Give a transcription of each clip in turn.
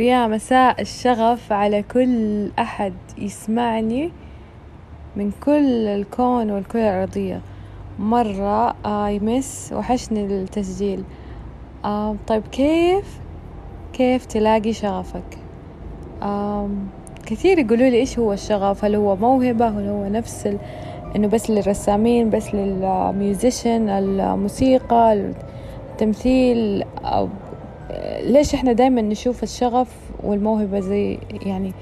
ويا مساء الشغف على كل أحد يسمعني من كل الكون والكرة الأرضية. مرة يمس وحشني التسجيل. آه طيب كيف؟ كيف تلاقي شغفك؟ آه كثير يقولوا لي إيش هو الشغف؟ هل هو موهبة؟ هل هو نفس ال... إنه بس للرسامين بس للميوزيشن الموسيقى التمثيل أو ليش إحنا دايما نشوف الشغف والموهبة زي يعني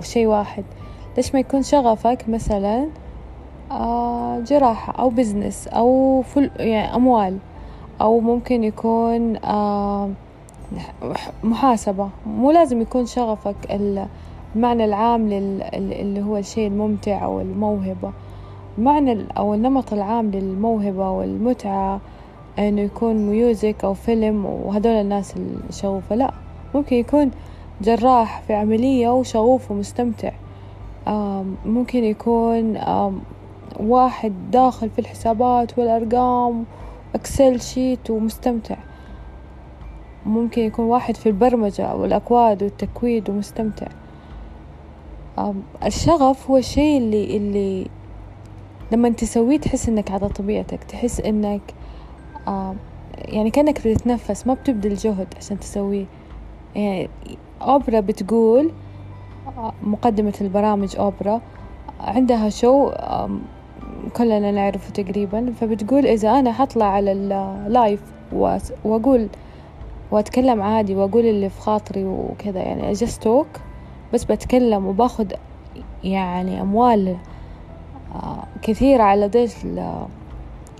شيء واحد؟ ليش ما يكون شغفك مثلا آه جراحة أو بزنس أو فل يعني أموال؟ أو ممكن يكون آه محاسبة. مو لازم يكون شغفك المعنى العام اللي هو الشيء الممتع أو الموهبة. المعنى أو النمط العام للموهبة والمتعة إنه يكون music أو فيلم وهدول الناس الشغوفة لا ممكن يكون جراح في عملية وشغوف ومستمتع. ممكن يكون واحد داخل في الحسابات والأرقام Excel sheet ومستمتع. ممكن يكون واحد في البرمجة والأكواد والتكويد ومستمتع. الشغف هو الشيء اللي اللي لما تسويه تحس إنك على طبيعتك تحس إنك يعني كأنك بتتنفس ما بتبذل جهد عشان تسويه. يعني أوبرا بتقول مقدمة البرامج أوبرا عندها شو كلنا نعرفه تقريبا فبتقول إذا أنا حطلع على اللايف وأقول وأتكلم عادي وأقول اللي في خاطري وكذا يعني talk بس بتكلم وباخد يعني أموال كثيرة على ذا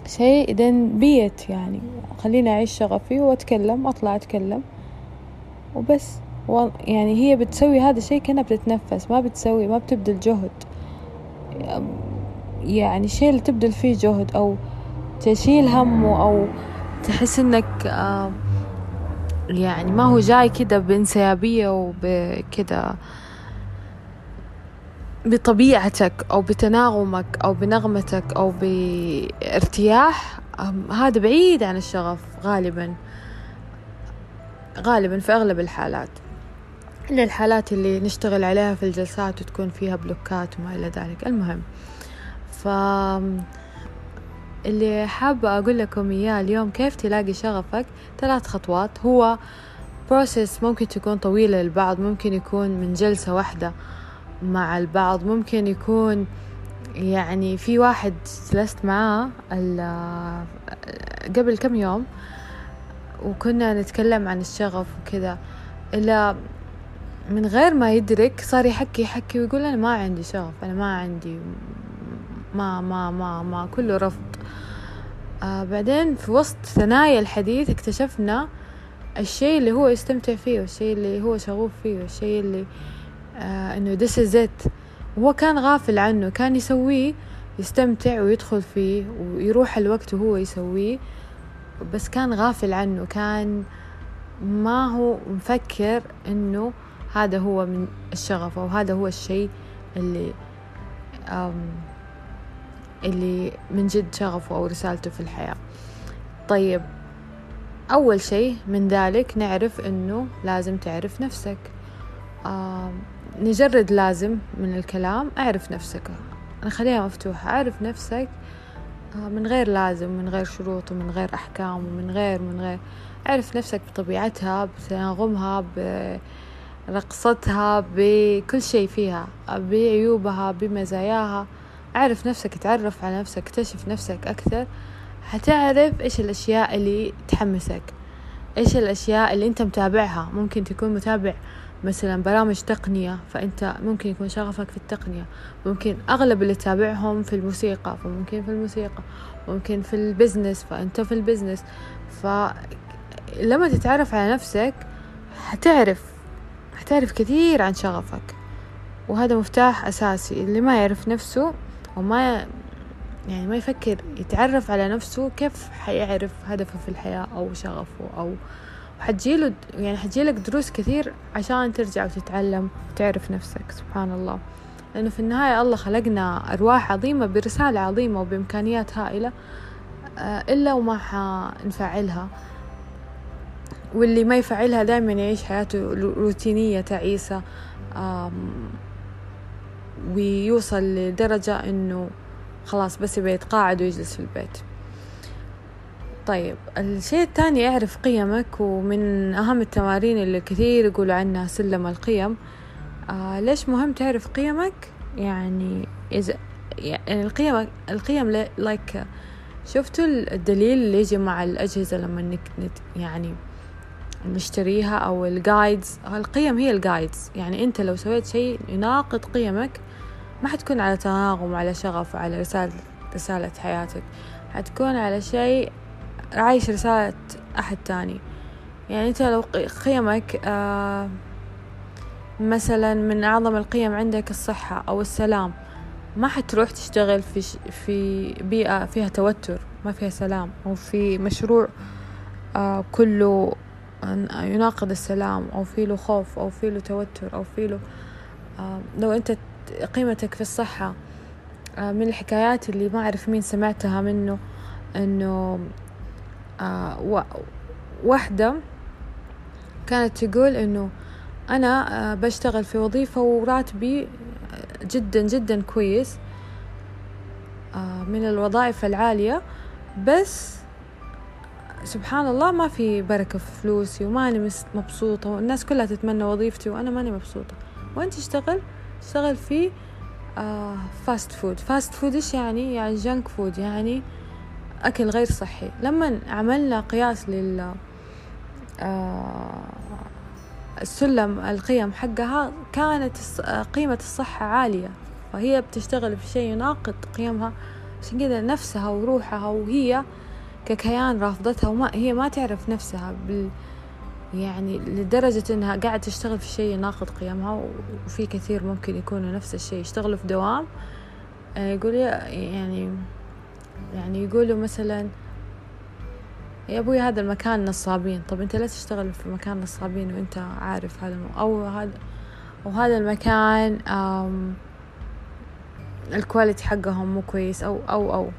شيء then بيت يعني. خليني أعيش شغفي وأتكلم أطلع أتكلم. وبس. يعني هي بتسوي هذا الشيء كأنها بتتنفس ما بتسوي ما بتبذل جهد. يعني الشيء اللي تبذل فيه جهد أو تشيل همه أو تحس إنك يعني ما هو جاي كده بإنسيابية وبكده. بطبيعتك أو بتناغمك أو بنغمتك أو بارتياح هذا بعيد عن الشغف غالبا. غالبا في أغلب الحالات. إلا الحالات اللي نشتغل عليها في الجلسات وتكون فيها بلوكات وما إلى ذلك. المهم ف اللي حابة أقول لكم إياه اليوم كيف تلاقي شغفك؟ ثلاث خطوات. هو بروسيس ممكن تكون طويلة للبعض ممكن يكون من جلسة واحدة. مع البعض. ممكن يكون يعني في واحد جلست معاه قبل كم يوم وكنا نتكلم عن الشغف وكذا إلا من غير ما يدرك صار يحكي يحكي ويقول أنا ما عندي شغف أنا ما عندي ما ما ما ما كله رفض. آه بعدين في وسط ثنايا الحديث اكتشفنا الشيء اللي هو يستمتع فيه والشيء اللي هو شغوف فيه والشيء اللي آه إنه this is it. وهو كان غافل عنه كان يسويه يستمتع ويدخل فيه ويروح الوقت وهو يسويه بس كان غافل عنه كان ما هو مفكر إنه هذا هو من الشغف أو هذا هو الشيء اللي اللي من جد شغفه أو رسالته في الحياة. طيب أول شيء من ذلك نعرف إنه لازم تعرف نفسك. نجرد لازم من الكلام أعرف نفسك. نخليها مفتوحة. أعرف نفسك من غير لازم من غير شروط ومن غير أحكام ومن غير من غير. أعرف نفسك بطبيعتها بتناغمها برقصتها بكل شيء فيها بعيوبها بمزاياها. أعرف نفسك تعرف على نفسك اكتشف نفسك أكثر. حتعرف إيش الأشياء اللي تحمسك إيش الأشياء اللي أنت متابعها. ممكن تكون متابع مثلا برامج تقنية فأنت ممكن يكون شغفك في التقنية. ممكن أغلب اللي تابعهم في الموسيقى فممكن في الموسيقى. ممكن في ال business فأنت في ال business. فلما تتعرف على نفسك حتعرف حتعرف كثير عن شغفك. وهذا مفتاح أساسي. اللي ما يعرف نفسه وما يعني ما يفكر يتعرف على نفسه كيف حيعرف هدفه في الحياة أو شغفه أو حتجيله يعني حتجيلك دروس كثير عشان ترجع وتتعلم وتعرف نفسك سبحان الله. لأنه في النهاية الله خلقنا أرواح عظيمة برسالة عظيمة وبإمكانيات هائلة إلا وما حنفعلها. واللي ما يفعلها دائما يعيش حياته روتينية تعيسة ويوصل لدرجة إنه خلاص بس يبي يتقاعد ويجلس في البيت. طيب الشيء الثاني أعرف قيمك ومن أهم التمارين اللي كثير يقولوا عنها سلم القيم. آه ليش مهم تعرف قيمك؟ يعني إذا يعني القيم القيم like شفتوا الدليل اللي يجي مع الأجهزة لما إنك يعني نشتريها أو ال guides القيم هي ال guides يعني أنت لو سويت شيء يناقض قيمك ما حتكون على تناغم على شغف وعلى رسالة رسالة حياتك. حتكون على شيء عايش رسالة أحد تاني. يعني أنت لو قيمك آه مثلا من أعظم القيم عندك الصحة أو السلام ما حتروح تشتغل في في بيئة فيها توتر ما فيها سلام أو في مشروع آه كله يناقض السلام أو في له خوف أو في له توتر أو في له آه لو أنت قيمتك في الصحة من الحكايات اللي ما أعرف مين سمعتها منه إنه واحدة كانت تقول إنه أنا آه بشتغل في وظيفة وراتبي جدا جدا كويس آه من الوظائف العالية بس سبحان الله ما في بركة في فلوسي وماني مبسوطة والناس كلها تتمنى وظيفتي وأنا ماني مبسوطة وين تشتغل؟ تشتغل في آه fast food fast food إيش يعني؟ يعني junk food يعني أكل غير صحي. لما عملنا قياس لل آه السلم القيم حقها كانت قيمة الصحة عالية. فهي بتشتغل في شيء يناقض قيمها. عشان كذا نفسها وروحها وهي ككيان رافضتها وما هي ما تعرف نفسها بال يعني لدرجة إنها قاعدة تشتغل في شيء يناقض قيمها. وفي كثير ممكن يكونوا نفس الشيء يشتغلوا في دوام. آه، يقول يعني يعني يقولوا مثلا يا أبوي هذا المكان نصابين. طب أنت ليش تشتغل في مكان نصابين وأنت عارف هذا أو هذا وهذا المكان الكواليتي حقهم مو كويس أو أو أو.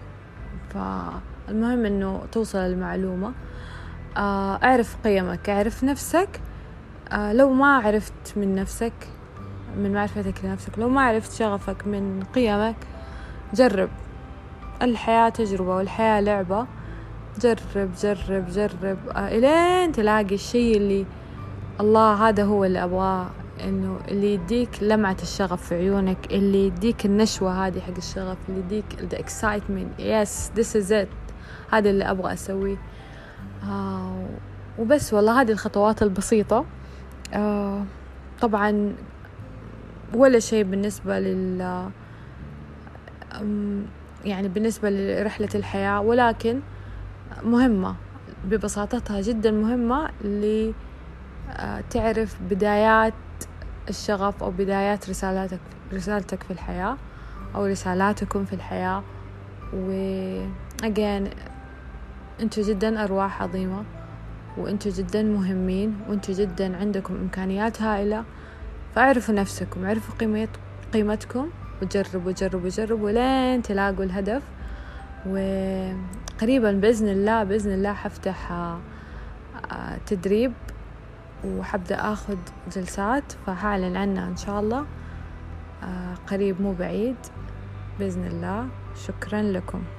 فالمهم إنه توصل المعلومة. آه، اعرف قيمك اعرف نفسك. آه، لو ما عرفت من نفسك من معرفتك لنفسك لو ما عرفت شغفك من قيمك جرب. الحياة تجربة والحياة لعبة. جرب جرب جرب آه، إلين تلاقي الشيء اللي الله هذا هو اللي أبغاه إنه اللي يديك لمعة الشغف في عيونك اللي يديك النشوة هذه حق الشغف اللي يديك the excitement yes this is it هذا اللي أبغى أسويه. آه وبس والله هذه الخطوات البسيطة. آه طبعا ولا شيء بالنسبة لل يعني بالنسبة لرحلة الحياة ولكن مهمة ببساطتها جدا مهمة لتعرف آه، بدايات الشغف أو بدايات رسالاتك رسالتك في الحياة أو رسالاتكم في الحياة. و again أنتوا جدا أرواح عظيمة وأنتوا جدا مهمين وأنتوا جدا عندكم إمكانيات هائلة. فاعرفوا نفسكم اعرفوا قيمتكم. وجربوا جربوا جربوا لين تلاقوا الهدف. وقريبا بإذن الله بإذن الله حفتح آه، تدريب وحبدأ أخذ جلسات. فهعلن عنها إن شاء الله آه، قريب مو بعيد. بإذن الله شكرا لكم.